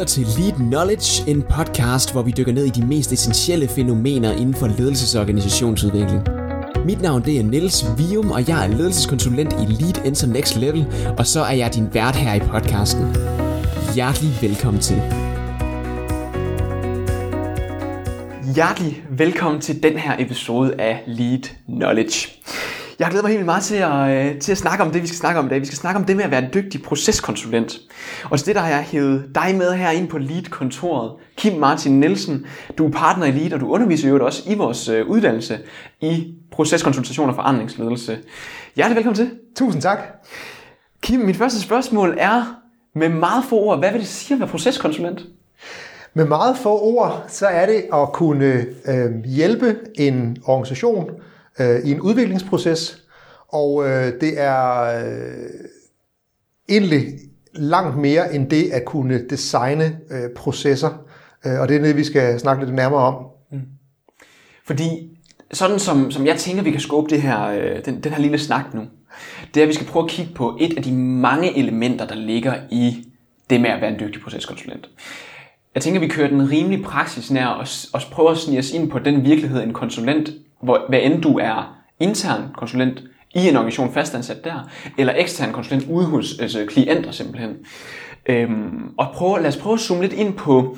lytter til Lead Knowledge, en podcast, hvor vi dykker ned i de mest essentielle fænomener inden for ledelses- og organisationsudvikling. Mit navn det er Niels Vium, og jeg er ledelseskonsulent i Lead Enter Next Level, og så er jeg din vært her i podcasten. Hjertelig velkommen til. Hjertelig velkommen til den her episode af Lead Knowledge. Jeg har glædet mig helt meget til at, øh, til at snakke om det, vi skal snakke om i dag. Vi skal snakke om det med at være en dygtig proceskonsulent. Og til det der har jeg hævet dig med her ind på Lead-kontoret. Kim Martin Nielsen, du er partner i Lead, og du underviser jo også i vores øh, uddannelse i proceskonsultation og forandringsledelse. Hjertelig velkommen til. Tusind tak. Kim, mit første spørgsmål er med meget få ord. Hvad vil det sige at være proceskonsulent? Med meget få ord, så er det at kunne øh, hjælpe en organisation øh, i en udviklingsproces, og øh, det er øh, egentlig langt mere end det at kunne designe øh, processer, øh, og det er det, vi skal snakke lidt nærmere om. Mm. Fordi sådan som, som jeg tænker, vi kan skubbe det her, øh, den, den her lille snak nu, det er, at vi skal prøve at kigge på et af de mange elementer, der ligger i det med at være en dygtig proceskonsulent. Jeg tænker, vi kører den rimelig praksisnær og, og prøver at snige os ind på den virkelighed, en konsulent, hvor, hvad end du er intern konsulent i en organisation fastansat der, eller ekstern konsulent ude hos altså klienter simpelthen. Øhm, og prøv, lad os prøve at zoome lidt ind på,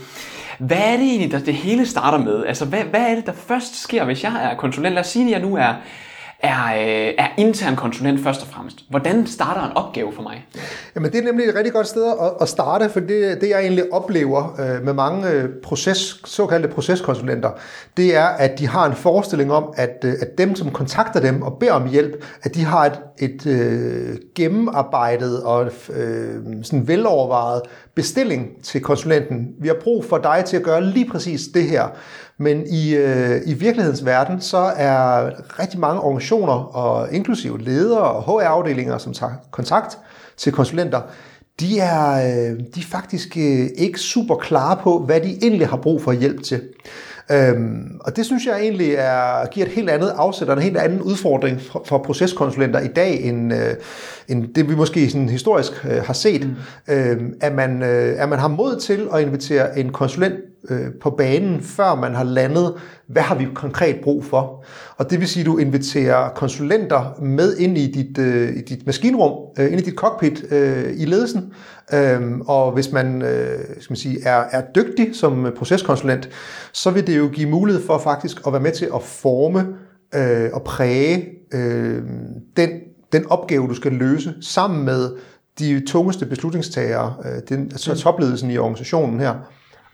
hvad er det egentlig, der det hele starter med? Altså, hvad, hvad er det, der først sker, hvis jeg er konsulent? Lad os sige, at jeg nu er er, øh, er intern konsulent først og fremmest. Hvordan starter en opgave for mig? Jamen det er nemlig et rigtig godt sted at, at starte, for det, det jeg egentlig oplever øh, med mange øh, proces, såkaldte proceskonsulenter, det er, at de har en forestilling om, at, øh, at dem, som kontakter dem og beder om hjælp, at de har et, et øh, gennemarbejdet og øh, sådan velovervejet bestilling til konsulenten. Vi har brug for dig til at gøre lige præcis det her. Men i, øh, i virkelighedens verden, så er rigtig mange organisationer, og inklusive ledere og HR-afdelinger, som tager kontakt til konsulenter, de er, øh, de er faktisk øh, ikke super klare på, hvad de egentlig har brug for hjælp til. Øhm, og det synes jeg egentlig er, giver et helt andet afsæt og en helt anden udfordring for, for proceskonsulenter i dag, end, øh, end det vi måske sådan historisk øh, har set. Mm. Øhm, at, man, øh, at man har mod til at invitere en konsulent øh, på banen, før man har landet, hvad har vi konkret brug for. Og det vil sige, at du inviterer konsulenter med ind i dit, øh, i dit maskinrum, øh, ind i dit cockpit øh, i ledelsen. Øhm, og hvis man, øh, skal man sige, er, er dygtig som proceskonsulent, så vil det jo give mulighed for faktisk at være med til at forme øh, og præge øh, den, den opgave, du skal løse, sammen med de tungeste beslutningstagere, øh, den, altså topledelsen i organisationen her.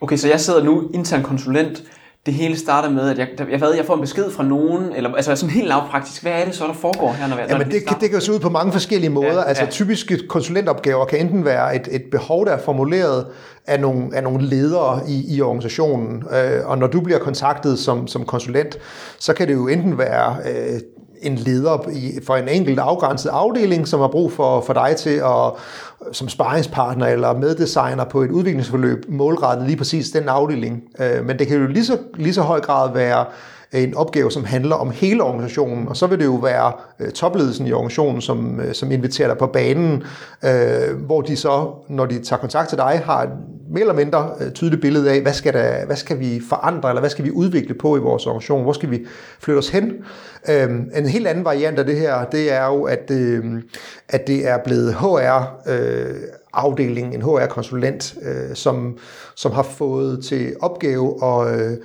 Okay, så jeg sidder nu intern konsulent. Det hele starter med, at jeg, jeg, ved, jeg får en besked fra nogen, eller altså sådan helt lavpraktisk. Hvad er det så, der foregår her? Når, ja, men det, det kan se ud på mange forskellige måder. Ja, altså ja. typiske konsulentopgaver kan enten være et, et behov, der er formuleret af nogle, af nogle ledere i, i organisationen. Øh, og når du bliver kontaktet som, som konsulent, så kan det jo enten være øh, en leder i, for en enkelt afgrænset afdeling, som har brug for, for dig til at som sparringspartner eller meddesigner på et udviklingsforløb målrettet lige præcis den afdeling. Øh, men det kan jo lige så, lige så høj grad være Øh, en opgave, som handler om hele organisationen, og så vil det jo være øh, topledelsen i organisationen, som, øh, som inviterer dig på banen, øh, hvor de så, når de tager kontakt til dig, har et mere eller mindre øh, tydeligt billede af, hvad skal, der, hvad skal vi forandre, eller hvad skal vi udvikle på i vores organisation, hvor skal vi flytte os hen. Øh, en helt anden variant af det her, det er jo, at, øh, at det er blevet HR, øh, afdeling, en HR-konsulent, øh, som, som har fået til opgave at, øh,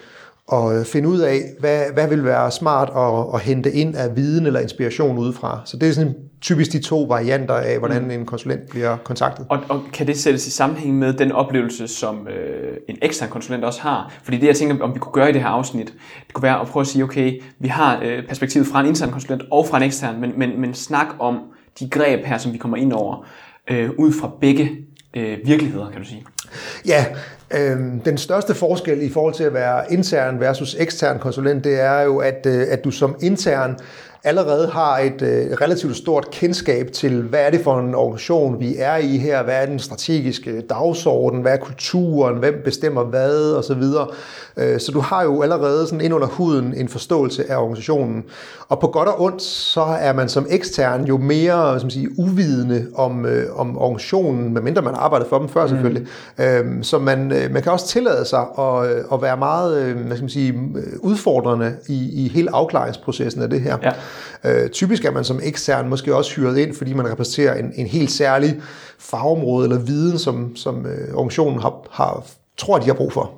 og øh, finde ud af, hvad, hvad vil være smart at, at hente ind af viden eller inspiration udefra. Så det er sådan typisk de to varianter af, hvordan mm. en konsulent bliver kontaktet. Og, og kan det sættes i sammenhæng med den oplevelse, som øh, en ekstern konsulent også har? Fordi det, jeg tænker, om vi kunne gøre i det her afsnit, det kunne være at prøve at sige, okay, vi har øh, perspektivet fra en intern konsulent og fra en ekstern, men, men, men snak om de greb her, som vi kommer ind over, øh, ud fra begge øh, virkeligheder, kan du sige. Ja, øh, den største forskel i forhold til at være intern versus ekstern konsulent, det er jo, at, øh, at du som intern allerede har et øh, relativt stort kendskab til, hvad er det for en organisation, vi er i her, hvad er den strategiske dagsorden, hvad er kulturen, hvem bestemmer hvad, og så videre. Øh, så du har jo allerede sådan ind under huden en forståelse af organisationen. Og på godt og ondt, så er man som ekstern jo mere som sige, uvidende om, øh, om organisationen, medmindre man har arbejdet for dem før selvfølgelig. Mm. Øh, så man, øh, man kan også tillade sig at, øh, at være meget øh, hvad skal man sige, udfordrende i, i hele afklaringsprocessen af det her. Ja. Øh, typisk er man som ekstern måske også hyret ind, fordi man repræsenterer en, en helt særlig fagområde eller viden, som, som øh, organisationen har, har, tror, de har brug for.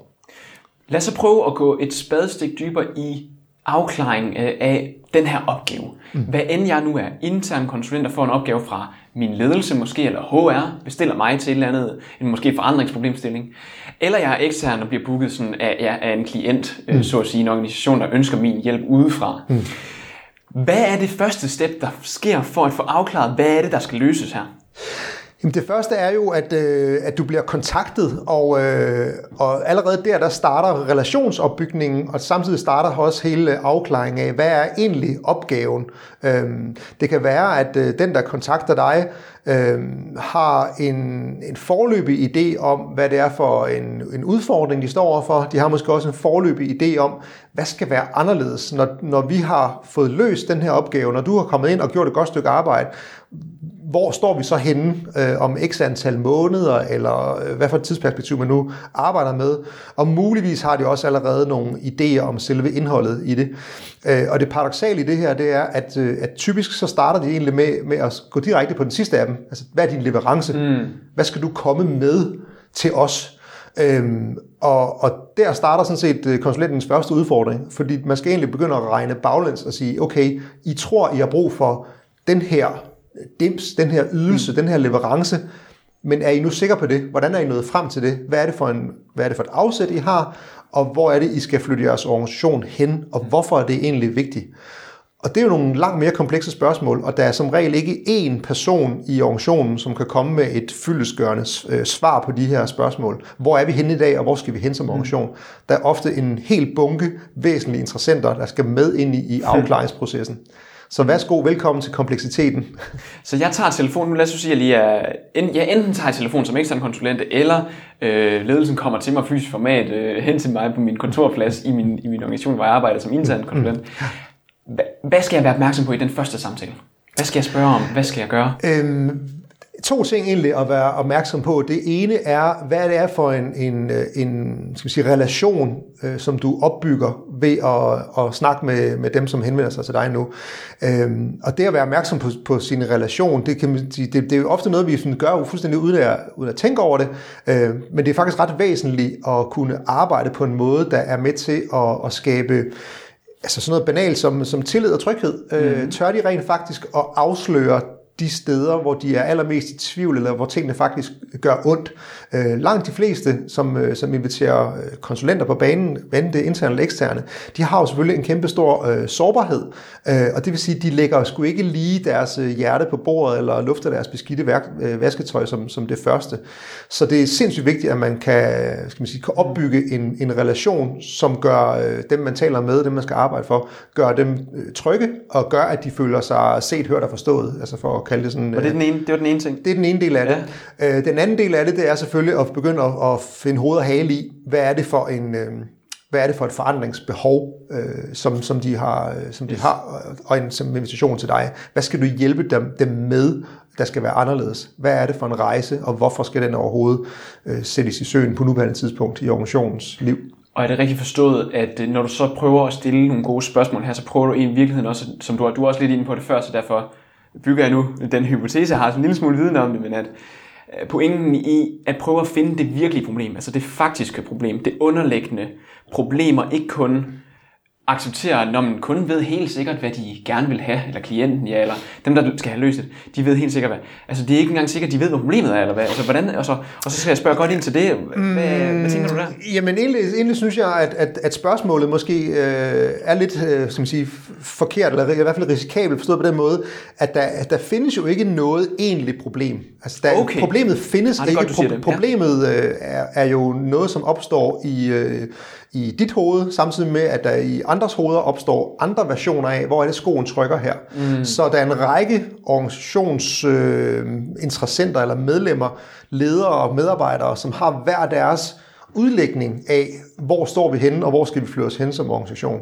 Lad os så prøve at gå et spadestik dybere i afklaring af den her opgave. Mm. Hvad end jeg nu er intern konsulent, der får en opgave fra min ledelse måske, eller HR, bestiller mig til et eller andet, en måske forandringsproblemstilling, eller jeg er ekstern og bliver booket sådan af, ja, af en klient, øh, mm. så at sige, en organisation, der ønsker min hjælp udefra. Mm. Hvad er det første step, der sker for at få afklaret, hvad er det, der skal løses her? Jamen det første er jo, at, øh, at du bliver kontaktet, og, øh, og allerede der, der starter relationsopbygningen, og samtidig starter også hele afklaringen af, hvad er egentlig opgaven. Øh, det kan være, at øh, den, der kontakter dig, øh, har en, en forløbig idé om, hvad det er for en, en udfordring, de står overfor. De har måske også en forløbig idé om, hvad skal være anderledes, når, når vi har fået løst den her opgave, når du har kommet ind og gjort et godt stykke arbejde, hvor står vi så henne øh, om x antal måneder, eller øh, hvad for et tidsperspektiv man nu arbejder med. Og muligvis har de også allerede nogle idéer om selve indholdet i det. Øh, og det paradoxale i det her, det er, at, øh, at typisk så starter de egentlig med, med at gå direkte på den sidste af dem. Altså, hvad er din leverance? Mm. Hvad skal du komme med til os? Øhm, og, og der starter sådan set øh, konsulentens første udfordring, fordi man skal egentlig begynde at regne baglæns og sige, okay, I tror, I har brug for den her dims, den her ydelse, mm. den her leverance, men er I nu sikre på det? Hvordan er I nået frem til det? Hvad er det for, en, hvad er det for et afsæt, I har? Og hvor er det, I skal flytte jeres organisation hen? Og hvorfor er det egentlig vigtigt? Og det er jo nogle langt mere komplekse spørgsmål, og der er som regel ikke én person i organisationen, som kan komme med et fyldesgørende øh, svar på de her spørgsmål. Hvor er vi henne i dag, og hvor skal vi hen som organisation? Der er ofte en helt bunke væsentlige interessenter, der skal med ind i afklaringsprocessen. Så værsgo, velkommen til kompleksiteten. Så jeg tager telefonen, nu lad os sige, at jeg, lige er, jeg enten tager telefonen som ekstern konsulent, eller øh, ledelsen kommer til mig fysisk format øh, hen til mig på min kontorplads i min, i min organisation, hvor jeg arbejder som intern mm. konsulent. Hvad, hvad skal jeg være opmærksom på i den første samtale? Hvad skal jeg spørge om? Hvad skal jeg gøre? Øhm, to ting egentlig at være opmærksom på. Det ene er, hvad det er for en, en, en skal vi sige, relation, øh, som du opbygger ved at, at snakke med, med dem, som henvender sig til dig nu. Øhm, og det at være opmærksom på, på sin relation, det, kan man sige, det, det er jo ofte noget, vi sådan gør fuldstændig uden at, uden at tænke over det, øh, men det er faktisk ret væsentligt at kunne arbejde på en måde, der er med til at, at skabe altså sådan noget banalt som, som tillid og tryghed. Mm. Øh, tør de rent faktisk at afsløre de steder, hvor de er allermest i tvivl, eller hvor tingene faktisk gør ondt. Øh, langt de fleste, som, øh, som inviterer øh, konsulenter på banen, hvad det interne eller eksterne, de har jo selvfølgelig en kæmpe stor øh, sårbarhed, øh, og det vil sige, at de lægger sgu ikke lige deres øh, hjerte på bordet, eller lufter deres beskidte værk, øh, vasketøj som, som det første. Så det er sindssygt vigtigt, at man kan, skal man sige, kan opbygge en, en relation, som gør øh, dem, man taler med, dem, man skal arbejde for, gør dem øh, trygge, og gør, at de føler sig set, hørt og forstået, altså for kalde det sådan... Og det, er den ene, det var den ene ting? Det er den ene del af det. Ja. Øh, den anden del af det, det er selvfølgelig at begynde at, at finde hoved og hale i, hvad er det for en... Øh, hvad er det for et forandringsbehov, øh, som, som de har, øh, som de yes. har og en som invitation til dig. Hvad skal du hjælpe dem, dem med, der skal være anderledes? Hvad er det for en rejse, og hvorfor skal den overhovedet øh, sættes i søen på nuværende tidspunkt i organisationens liv? Og er det rigtigt forstået, at når du så prøver at stille nogle gode spørgsmål her, så prøver du i virkeligheden også, som du har, du også lidt inde på det før, så derfor bygger jeg nu den hypotese, jeg har sådan en lille smule viden om det, men at øh, pointen i at prøve at finde det virkelige problem, altså det faktiske problem, det underliggende problemer, ikke kun acceptere, når man kun ved helt sikkert, hvad de gerne vil have, eller klienten, ja, eller dem, der skal have løst det, de ved helt sikkert, hvad. Altså, det er ikke engang sikkert, de ved, hvad problemet er, eller hvad. Altså, hvordan, og, så, og så skal jeg spørge godt ind til det. Hvad, mm, hvad tænker du der? Jamen, egentlig, egentlig synes jeg, at, at, at spørgsmålet måske øh, er lidt, øh, skal man sige, forkert, eller i hvert fald risikabelt forstået på den måde, at der, at der findes jo ikke noget egentligt problem. Altså, der, okay. Problemet findes ah, ikke. Godt, Pro- problemet øh, er, er jo noget, som opstår i, øh, i dit hoved, samtidig med, at der i andres hoveder opstår andre versioner af, hvor er det skoen trykker her. Mm. Så der er en række organisationsinteressenter øh, eller medlemmer, ledere og medarbejdere, som har hver deres udlægning af, hvor står vi henne, og hvor skal vi flytte os hen som organisation.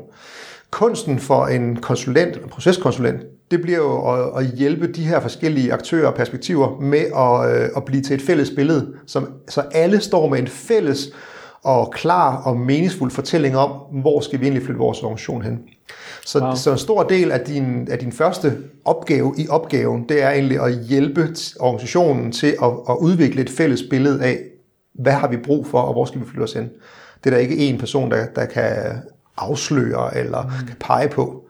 Kunsten for en konsulent, en proceskonsulent, det bliver jo at, at hjælpe de her forskellige aktører og perspektiver med at, øh, at blive til et fælles billede, som, så alle står med en fælles og klar og meningsfuld fortælling om, hvor skal vi egentlig flytte vores organisation hen. Så, wow. så en stor del af din, af din første opgave i opgaven, det er egentlig at hjælpe organisationen til at, at udvikle et fælles billede af, hvad har vi brug for, og hvor skal vi flytte os hen. Det er der ikke én person, der, der kan afsløre eller mm. kan pege på.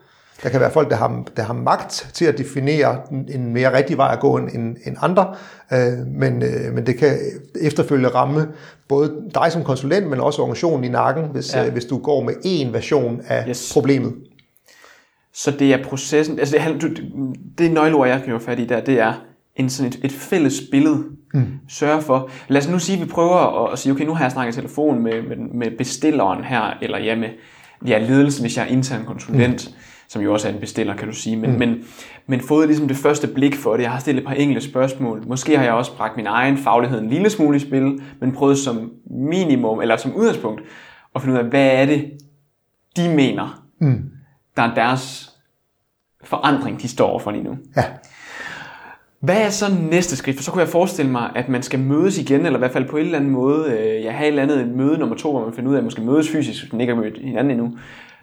Der kan være folk, der har, der har magt til at definere en mere rigtig vej at gå end, end andre, øh, men, øh, men det kan efterfølgende ramme både dig som konsulent, men også organisationen i nakken, hvis, ja. øh, hvis du går med én version af yes. problemet. Så det er processen, altså det, det nøgleord, jeg kan fat i der, det er en sådan et, et fælles billede. Mm. Sørge for, lad os nu sige, at vi prøver at, at sige, okay, nu har jeg snakket i telefon med, med, med bestilleren her, eller ja, med ja, ledelsen, hvis jeg er intern konsulent. Mm som jo også er en bestiller, kan du sige, men, mm. men, men fået ligesom det første blik for det. Jeg har stillet et par enkelte spørgsmål. Måske har jeg også bragt min egen faglighed en lille smule i spil, men prøvet som minimum, eller som udgangspunkt, at finde ud af, hvad er det, de mener, mm. der er deres forandring, de står for lige nu. Ja. Hvad er så næste skridt? For så kunne jeg forestille mig, at man skal mødes igen, eller i hvert fald på en eller anden måde, øh, jeg har et eller andet møde nummer to, hvor man finder ud af, at man skal mødes fysisk, hvis man ikke har mødt hinanden endnu.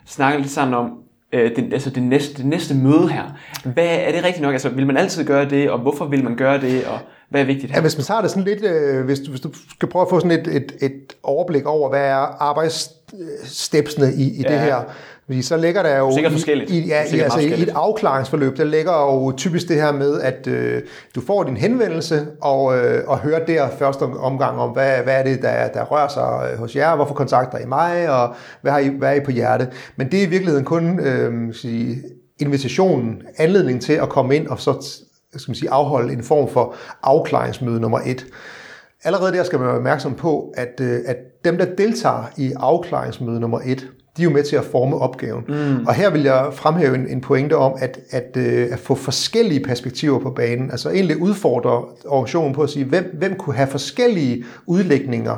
Snakke lidt sammen om, øh, det, altså det næste, det næste møde her. Hvad er det rigtigt nok? Altså, vil man altid gøre det, og hvorfor vil man gøre det, og hvad er vigtigt her? Ja, hvis man tager det sådan lidt, øh, hvis, du, hvis du skal prøve at få sådan et, et, et overblik over, hvad er arbejdsstepsene i, i ja. det her, fordi så ligger der jo Sikkert forskelligt. I, ja, i, altså i et afklaringsforløb, der ligger jo typisk det her med, at øh, du får din henvendelse og, øh, og hører der første omgang om, hvad, hvad er det, der, der rører sig øh, hos jer, hvorfor kontakter I mig, og hvad, har I, hvad er I på hjerte. Men det er i virkeligheden kun øh, sige, invitationen, anledning til at komme ind og så skal man sige, afholde en form for afklaringsmøde nummer et. Allerede der skal man være opmærksom på, at, øh, at dem, der deltager i afklaringsmøde nummer et, de er jo med til at forme opgaven. Mm. Og her vil jeg fremhæve en, en pointe om, at, at, øh, at få forskellige perspektiver på banen, altså egentlig udfordre organisationen på at sige, hvem, hvem kunne have forskellige udlægninger,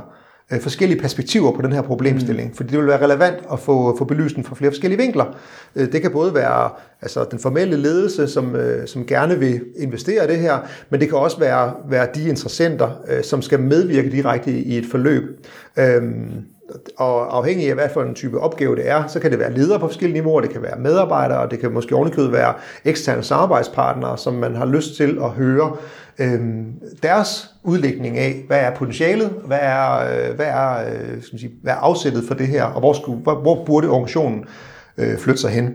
øh, forskellige perspektiver på den her problemstilling, mm. fordi det vil være relevant at få, få belyst den fra flere forskellige vinkler. Øh, det kan både være altså, den formelle ledelse, som, øh, som gerne vil investere i det her, men det kan også være, være de interessenter, øh, som skal medvirke direkte i et forløb. Øh, og afhængig af, hvad for en type opgave det er, så kan det være ledere på forskellige niveauer, det kan være medarbejdere, og det kan måske ovenikøbet være eksterne samarbejdspartnere, som man har lyst til at høre øh, deres udlægning af, hvad er potentialet, hvad er, øh, hvad er, øh, skal man sige, hvad er afsættet for det her, og hvor, skulle, hvor, hvor burde organisationen øh, flytte sig hen.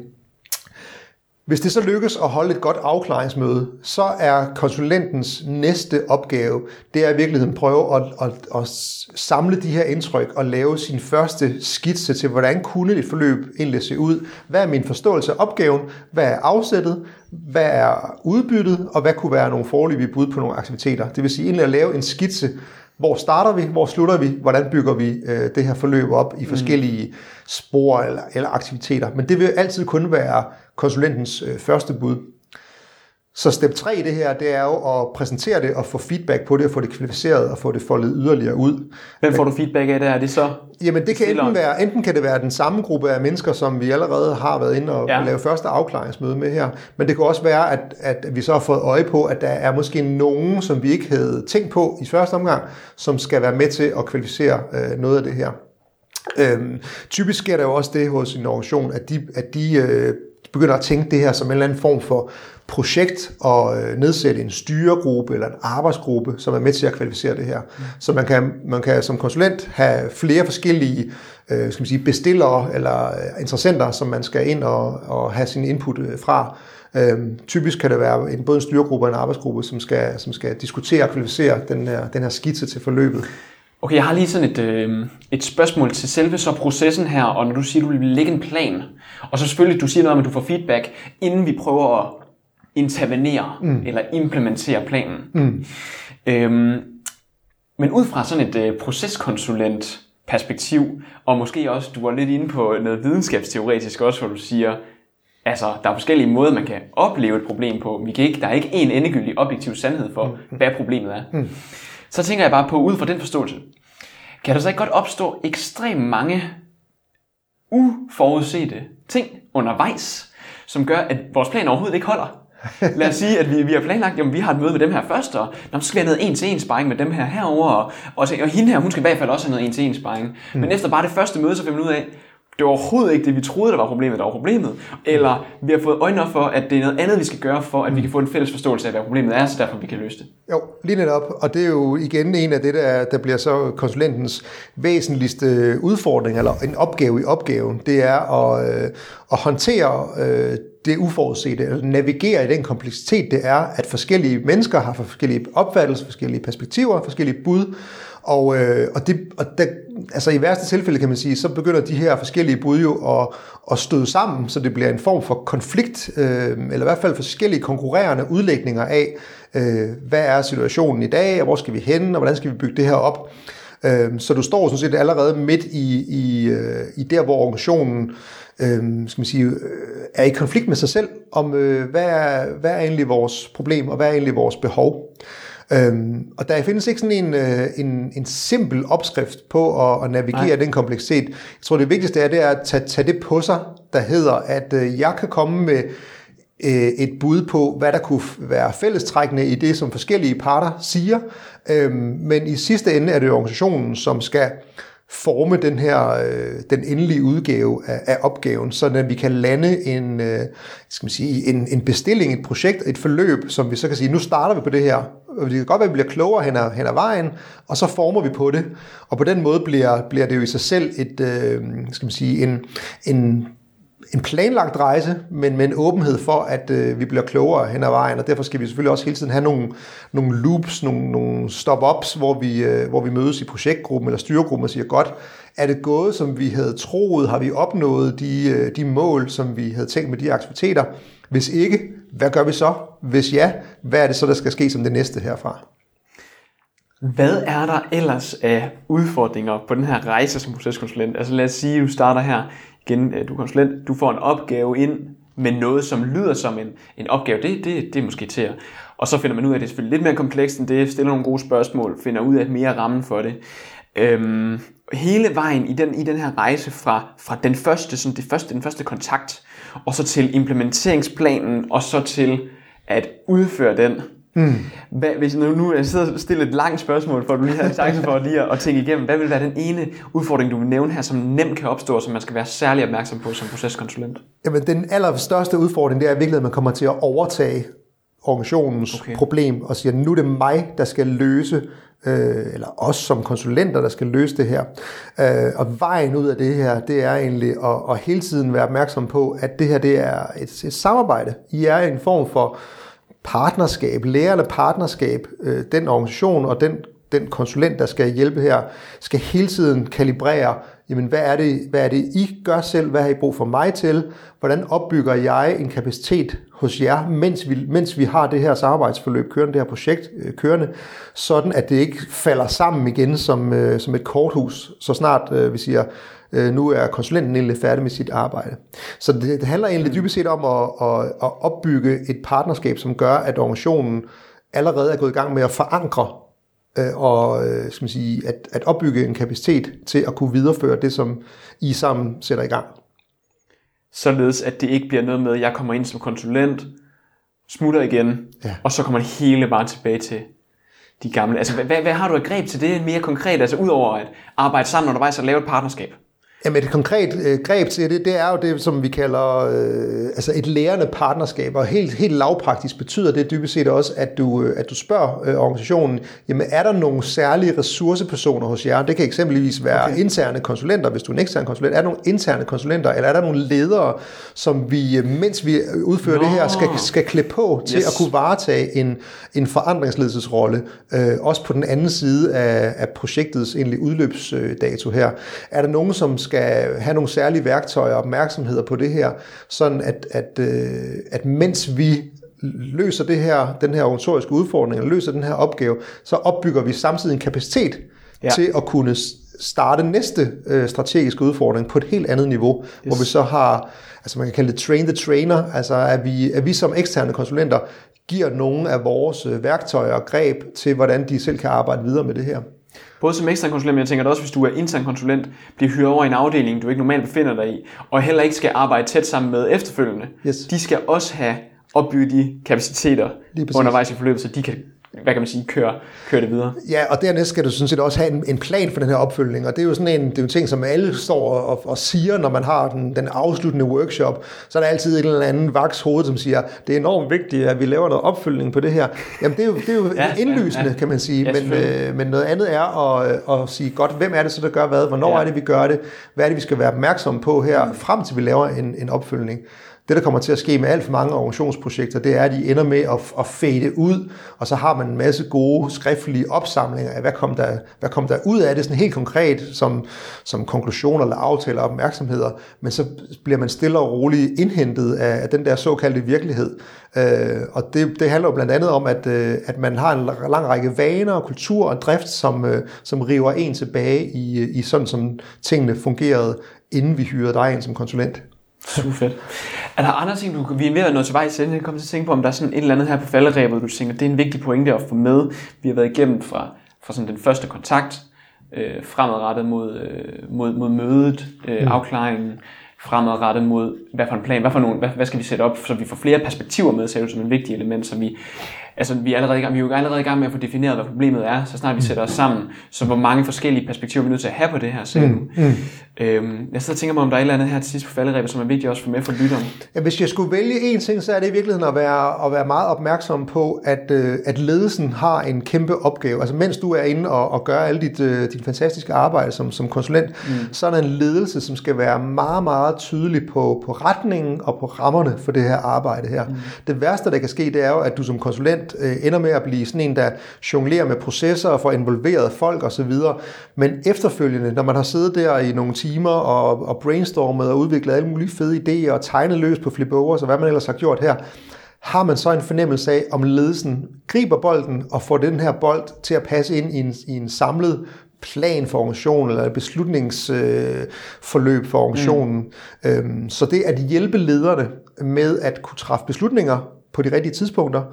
Hvis det så lykkes at holde et godt afklaringsmøde, så er konsulentens næste opgave, det er i virkeligheden prøve at, at, at samle de her indtryk og lave sin første skitse til, hvordan kunne et forløb egentlig se ud. Hvad er min forståelse af opgaven? Hvad er afsættet? Hvad er udbyttet? Og hvad kunne være nogle forløbige bud på nogle aktiviteter? Det vil sige egentlig at lave en skitse, hvor starter vi? Hvor slutter vi? Hvordan bygger vi øh, det her forløb op i mm. forskellige spor eller, eller aktiviteter? Men det vil altid kun være konsulentens øh, første bud. Så step 3 i det her, det er jo at præsentere det og få feedback på det, og få det kvalificeret og få det foldet yderligere ud. Hvem får du feedback af det? Er det så Jamen det kan enten være, enten kan det være den samme gruppe af mennesker, som vi allerede har været inde og ja. lave første afklaringsmøde med her, men det kan også være, at, at vi så har fået øje på, at der er måske nogen, som vi ikke havde tænkt på i første omgang, som skal være med til at kvalificere øh, noget af det her. Øhm, typisk sker der jo også det hos en organisation, at de, at de øh, begynder at tænke det her som en eller anden form for projekt og øh, nedsætte en styregruppe eller en arbejdsgruppe, som er med til at kvalificere det her. Mm. Så man kan, man kan som konsulent have flere forskellige øh, skal man sige, bestillere eller øh, interessenter, som man skal ind og, og have sin input fra. Øhm, typisk kan det være en, både en styregruppe og en arbejdsgruppe, som skal, som skal diskutere og kvalificere den her, den her skitse til forløbet. Okay, jeg har lige sådan et, øh, et spørgsmål til selve så processen her, og når du siger, du vil lægge en plan, og så selvfølgelig, du siger noget om, at du får feedback, inden vi prøver at intervenere mm. eller implementere planen. Mm. Øhm, men ud fra sådan et øh, proceskonsulent perspektiv, og måske også, du var lidt inde på noget videnskabsteoretisk også, hvor du siger, altså, der er forskellige måder, man kan opleve et problem på. Vi kan ikke, der er ikke en endegyldig objektiv sandhed for, mm. hvad problemet er. Mm. Så tænker jeg bare på, ud fra den forståelse, kan der så ikke godt opstå ekstremt mange uforudsete ting undervejs, som gør, at vores plan overhovedet ikke holder. Lad os sige, at vi, vi har planlagt, at vi har et møde med dem her først, og når så skal vi have noget en-til-en sparring med dem her herover og, og, og hende her, hun skal i hvert fald også have noget en-til-en sparring. Mm. Men efter bare det første møde, så finder vi ud af, det var overhovedet ikke det, vi troede, der var problemet, der var problemet. Eller vi har fået øjne op for, at det er noget andet, vi skal gøre, for at vi kan få en fælles forståelse af, hvad problemet er, så derfor vi kan løse det. Jo, lige netop. Og det er jo igen en af det, der, der bliver så konsulentens væsentligste udfordring, eller en opgave i opgaven. Det er at, øh, at håndtere øh, det uforudsete, eller navigere i den kompleksitet, det er, at forskellige mennesker har forskellige opfattelser, forskellige perspektiver, forskellige bud, og, øh, og, det, og der, altså i værste tilfælde kan man sige, så begynder de her forskellige bud jo at, at støde sammen, så det bliver en form for konflikt, øh, eller i hvert fald forskellige konkurrerende udlægninger af, øh, hvad er situationen i dag, og hvor skal vi hen, og hvordan skal vi bygge det her op. Øh, så du står sådan set allerede midt i, i, øh, i der, hvor organisationen øh, skal man sige, øh, er i konflikt med sig selv, om øh, hvad, er, hvad er egentlig vores problem, og hvad er egentlig vores behov. Øhm, og der findes ikke sådan en, øh, en, en simpel opskrift på at, at navigere Nej. den kompleksitet. Jeg tror, det vigtigste er, det er at tage, tage det på sig, der hedder, at øh, jeg kan komme med øh, et bud på, hvad der kunne være fællestrækkende i det, som forskellige parter siger. Øhm, men i sidste ende er det organisationen, som skal forme den her øh, den endelige udgave af, af opgaven, så at vi kan lande en, øh, skal man sige, en, en bestilling, et projekt, et forløb, som vi så kan sige, nu starter vi på det her, det kan godt være, at vi bliver klogere hen ad, hen ad vejen, og så former vi på det. Og på den måde bliver, bliver det jo i sig selv et, øh, skal man sige, en, en, en planlagt rejse, men med en åbenhed for, at øh, vi bliver klogere hen ad vejen, og derfor skal vi selvfølgelig også hele tiden have nogle, nogle loops, nogle, nogle stop-ups, hvor vi, øh, hvor vi mødes i projektgruppen eller styregruppen og siger, godt, er det gået, som vi havde troet? Har vi opnået de, øh, de mål, som vi havde tænkt med de aktiviteter? Hvis ikke, hvad gør vi så? Hvis ja, hvad er det så, der skal ske som det næste herfra? Hvad er der ellers af udfordringer på den her rejse som proceskonsulent? Altså lad os sige, at du starter her gen, øh, du er konsulent, du får en opgave ind med noget, som lyder som en, en opgave. Det, det, det er måske til at... Og så finder man ud af, at det er selvfølgelig lidt mere komplekst end det, stiller nogle gode spørgsmål, finder ud af mere rammen for det. Øhm, hele vejen i den, i den her rejse fra, fra den første, sådan det første, den første kontakt, og så til implementeringsplanen, og så til at udføre den. Mm. Hvad, hvis nu, nu jeg sidder og stiller et langt spørgsmål, for at du lige har chance for lige at, at tænke igennem, hvad vil være den ene udfordring, du vil nævne her, som nemt kan opstå, som man skal være særlig opmærksom på som proceskonsulent? Jamen, den allerstørste udfordring, det er virkelig, at man kommer til at overtage organisationens okay. problem, og siger, nu er det mig, der skal løse øh, eller os som konsulenter, der skal løse det her. Øh, og vejen ud af det her, det er egentlig at, at hele tiden være opmærksom på, at det her det er et, et samarbejde. I er en form for partnerskab, lærende partnerskab. Øh, den organisation og den, den konsulent, der skal hjælpe her, skal hele tiden kalibrere jamen hvad er, det, hvad er det, I gør selv? Hvad har I brug for mig til? Hvordan opbygger jeg en kapacitet hos jer, mens vi, mens vi har det her samarbejdsforløb kørende, det her projekt øh, kørende, sådan at det ikke falder sammen igen som, øh, som et korthus, så snart øh, vi siger, øh, nu er konsulenten egentlig færdig med sit arbejde. Så det, det handler egentlig dybest set om at, at, at opbygge et partnerskab, som gør, at organisationen allerede er gået i gang med at forankre øh, og øh, skal man sige, at, at opbygge en kapacitet til at kunne videreføre det, som I sammen sætter i gang. Således at det ikke bliver noget med, at jeg kommer ind som konsulent, smutter igen, ja. og så kommer det hele bare tilbage til de gamle. Altså, hvad, hvad har du et greb til det mere konkret, altså udover at arbejde sammen undervejs og lave et partnerskab? Jamen et konkret øh, greb til det, det er jo det, som vi kalder øh, altså et lærende partnerskab, og helt, helt lavpraktisk betyder det dybest set også, at du, øh, at du spørger øh, organisationen, jamen er der nogle særlige ressourcepersoner hos jer? Det kan eksempelvis være okay. interne konsulenter, hvis du er en ekstern konsulent. Er der nogle interne konsulenter, eller er der nogle ledere, som vi, øh, mens vi udfører Nå. det her, skal, skal klæde på til yes. at kunne varetage en, en forandringsledelsesrolle, øh, også på den anden side af, af projektets egentlig udløbsdato her. Er der nogen, som skal have nogle særlige værktøjer og opmærksomheder på det her, sådan at, at, øh, at mens vi løser det her, den her organisatoriske udfordring, eller løser den her opgave, så opbygger vi samtidig en kapacitet ja. til at kunne starte næste øh, strategiske udfordring på et helt andet niveau, yes. hvor vi så har, altså man kan kalde det train the trainer, altså at vi, at vi som eksterne konsulenter giver nogle af vores øh, værktøjer og greb til, hvordan de selv kan arbejde videre med det her. Både som ekstern konsulent, men jeg tænker også, hvis du er intern konsulent, bliver hyret over i en afdeling, du ikke normalt befinder dig i, og heller ikke skal arbejde tæt sammen med efterfølgende. Yes. De skal også have opbygget de kapaciteter undervejs i forløbet, så de kan hvad kan man sige, køre, køre det videre. Ja, og dernæst skal du sådan set også have en, en plan for den her opfølgning, og det er jo sådan en, det er en ting, som alle står og, og siger, når man har den, den afsluttende workshop, så er der altid en eller anden vaks hoved, som siger, det er enormt vigtigt, at vi laver noget opfølgning på det her. Jamen, det er jo, det er jo ja, indlysende, ja, ja. kan man sige, ja, men, øh, men noget andet er at, at sige, godt, hvem er det så, der gør hvad, hvornår ja. er det, vi gør det, hvad er det, vi skal være opmærksomme på her, frem til vi laver en, en opfølgning. Det, der kommer til at ske med alt for mange organisationsprojekter, det er, at de ender med at, at fade ud, og så har man en masse gode skriftlige opsamlinger af, hvad kom der, hvad kom der ud af det, sådan helt konkret som, som konklusioner eller aftaler og opmærksomheder, men så bliver man stille og roligt indhentet af, af den der såkaldte virkelighed. Øh, og det, det handler jo blandt andet om, at, øh, at man har en lang række vaner og kultur og drift, som, øh, som river en tilbage i, øh, i sådan, som tingene fungerede, inden vi hyrede dig ind som konsulent. Super fedt. Er der andre ting, du, vi er ved at nå til vej til, jeg kommer til at tænke på, om der er sådan et eller andet her på falderæbet, du tænker, det er en vigtig pointe at få med. Vi har været igennem fra, fra sådan den første kontakt, øh, fremadrettet mod, øh, mod, mod mødet, øh, mm. afklaringen, fremadrettet mod, hvad for en plan, hvad, for nogle, hvad, hvad skal vi sætte op, så vi får flere perspektiver med, ser som en vigtig element, så vi altså, vi er, allerede i gang, vi er jo allerede i gang med at få defineret, hvad problemet er, så snart vi sætter os sammen. Så hvor mange forskellige perspektiver vi er nødt til at have på det her, så mm, mm. Øhm, jeg sidder og tænker mig, om der er et eller andet her til sidst på falderæbet, som er vigtigt også for med for lytteren. Ja, hvis jeg skulle vælge en ting, så er det i virkeligheden at være, at være meget opmærksom på, at, øh, at ledelsen har en kæmpe opgave. Altså mens du er inde og, og gør alle dit, øh, dit fantastiske arbejde som, som konsulent, mm. så er der en ledelse, som skal være meget, meget tydelig på, på retningen og på rammerne for det her arbejde her. Mm. Det værste, der kan ske, det er jo, at du som konsulent øh, ender med at blive sådan en, der jonglerer med processer og får involveret folk osv. Men efterfølgende, når man har siddet der i nogle timer og, og brainstormet og udviklet alle mulige fede idéer og tegnet løs på flip-overs og hvad man ellers har gjort her, har man så en fornemmelse af, om ledelsen griber bolden og får den her bold til at passe ind i en, i en samlet plan for organisationen, eller beslutningsforløb øh, for organisationen. Mm. Øhm, så det at hjælpe lederne med at kunne træffe beslutninger på de rigtige tidspunkter,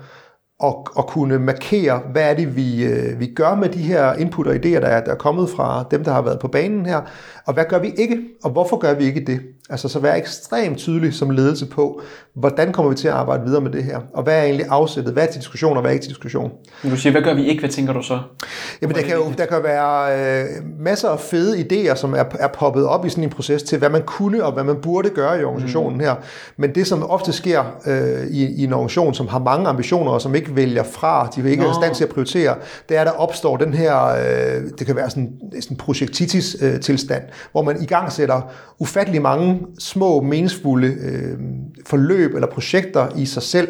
og, og kunne markere, hvad er det, vi, øh, vi gør med de her input og idéer, der er, der er kommet fra dem, der har været på banen her, og hvad gør vi ikke, og hvorfor gør vi ikke det? Altså så være ekstremt tydelig som ledelse på, hvordan kommer vi til at arbejde videre med det her, og hvad er egentlig afsættet, hvad er til diskussion, og hvad er ikke til diskussion. Men du siger, hvad gør vi ikke, hvad tænker du så? Jamen der kan jo der kan være øh, masser af fede idéer, som er, er poppet op i sådan en proces til, hvad man kunne og hvad man burde gøre i organisationen mm. her. Men det, som ofte sker øh, i, i en organisation, som har mange ambitioner, og som ikke vælger fra, de vil ikke Nå. er i stand til at prioritere, det er, at der opstår den her, øh, det kan være sådan, sådan projektitis-tilstand, øh, hvor man i gang sætter ufattelig mange små, meningsfulde øh, forløb eller projekter i sig selv,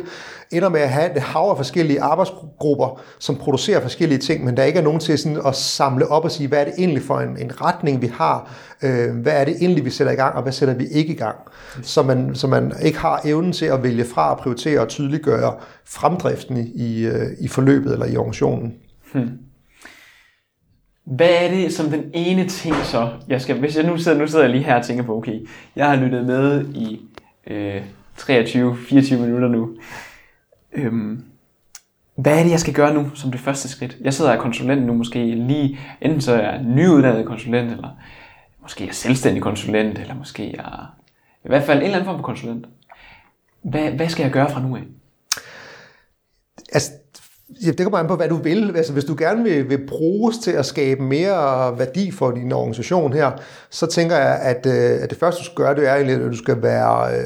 ender med at have et hav af forskellige arbejdsgrupper, som producerer forskellige ting, men der ikke er nogen til sådan at samle op og sige, hvad er det egentlig for en, en retning, vi har, øh, hvad er det egentlig, vi sætter i gang, og hvad sætter vi ikke i gang, så man, så man ikke har evnen til at vælge fra at prioritere og tydeliggøre fremdriften i, i, i forløbet eller i organisationen. Hmm. Hvad er det som den ene ting så, jeg skal, hvis jeg nu sidder, nu sidder jeg lige her og tænker på, okay, jeg har lyttet med i øh, 23-24 minutter nu. Øhm, hvad er det, jeg skal gøre nu som det første skridt? Jeg sidder og er konsulent nu, måske lige, enten så er jeg nyuddannet konsulent, eller måske er jeg selvstændig konsulent, eller måske er i hvert fald en eller anden form for konsulent. Hvad, hvad skal jeg gøre fra nu af? Altså, Ja, det kommer an på, hvad du vil. Altså, hvis du gerne vil, vil bruges til at skabe mere værdi for din organisation her, så tænker jeg, at, øh, at det første, du skal gøre, det er at du skal være øh,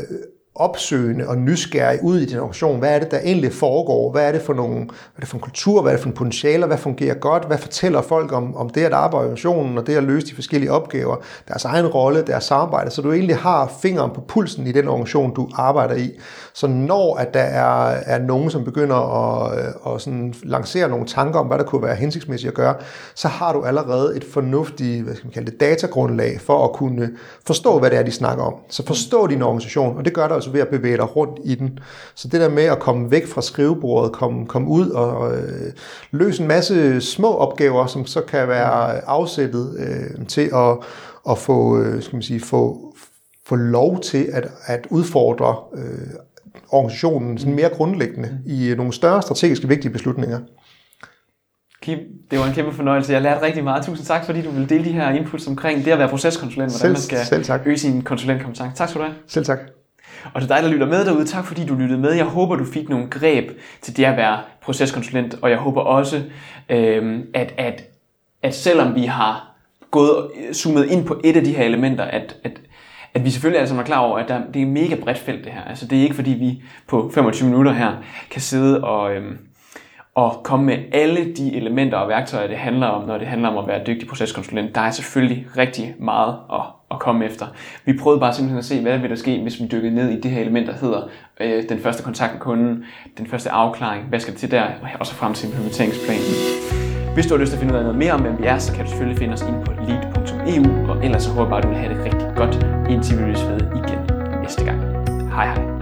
opsøgende og nysgerrig ud i din organisation. Hvad er det, der egentlig foregår? Hvad er det for, nogle, hvad er det for en kultur? Hvad er det for en potentialer? Hvad fungerer godt? Hvad fortæller folk om, om det at arbejde i organisationen og det at løse de forskellige opgaver? Deres egen rolle, deres samarbejde. Så du egentlig har fingeren på pulsen i den organisation, du arbejder i. Så når at der er, er nogen, som begynder at, øh, at sådan lancere nogle tanker om, hvad der kunne være hensigtsmæssigt at gøre, så har du allerede et fornuftigt hvad skal man kalde det, datagrundlag for at kunne forstå, hvad det er, de snakker om. Så forstå din organisation, og det gør der altså du ved at bevæge dig rundt i den. Så det der med at komme væk fra skrivebordet, komme, komme ud og, og øh, løse en masse små opgaver, som så kan være afsættet øh, til at, at få, øh, skal man sige, få, få lov til at, at udfordre øh, organisationen sådan mere grundlæggende i nogle større strategiske vigtige beslutninger. Kim, det var en kæmpe fornøjelse. Jeg lærte rigtig meget. Tusind tak, fordi du ville dele de her inputs omkring det at være proceskonsulent, hvordan Selv- man skal selv tak. øge sin konsulentkompetence. Tak skal du have. Selv tak. Og til dig, der lytter med derude, tak fordi du lyttede med. Jeg håber, du fik nogle greb til det at være proceskonsulent, og jeg håber også, øh, at, at, at selvom vi har gået og zoomet ind på et af de her elementer, at, at, at vi selvfølgelig alle sammen er klar over, at der, det er et mega bredt felt det her. Altså det er ikke fordi vi på 25 minutter her kan sidde og, øhm, og komme med alle de elementer og værktøjer, det handler om, når det handler om at være dygtig proceskonsulent. Der er selvfølgelig rigtig meget at, at komme efter. Vi prøvede bare simpelthen at se, hvad vil der ske, hvis vi dykkede ned i det her element, der hedder øh, den første kontakt med kunden, den første afklaring, hvad skal det til der, og så frem til implementeringsplanen. Hvis du har lyst til at finde ud af noget mere om, hvem vi er, så kan du selvfølgelig finde os ind på lead.eu, og ellers så håber jeg bare, at du vil have det rigtig godt, indtil vi lyttes ved igen næste gang. Hej hej.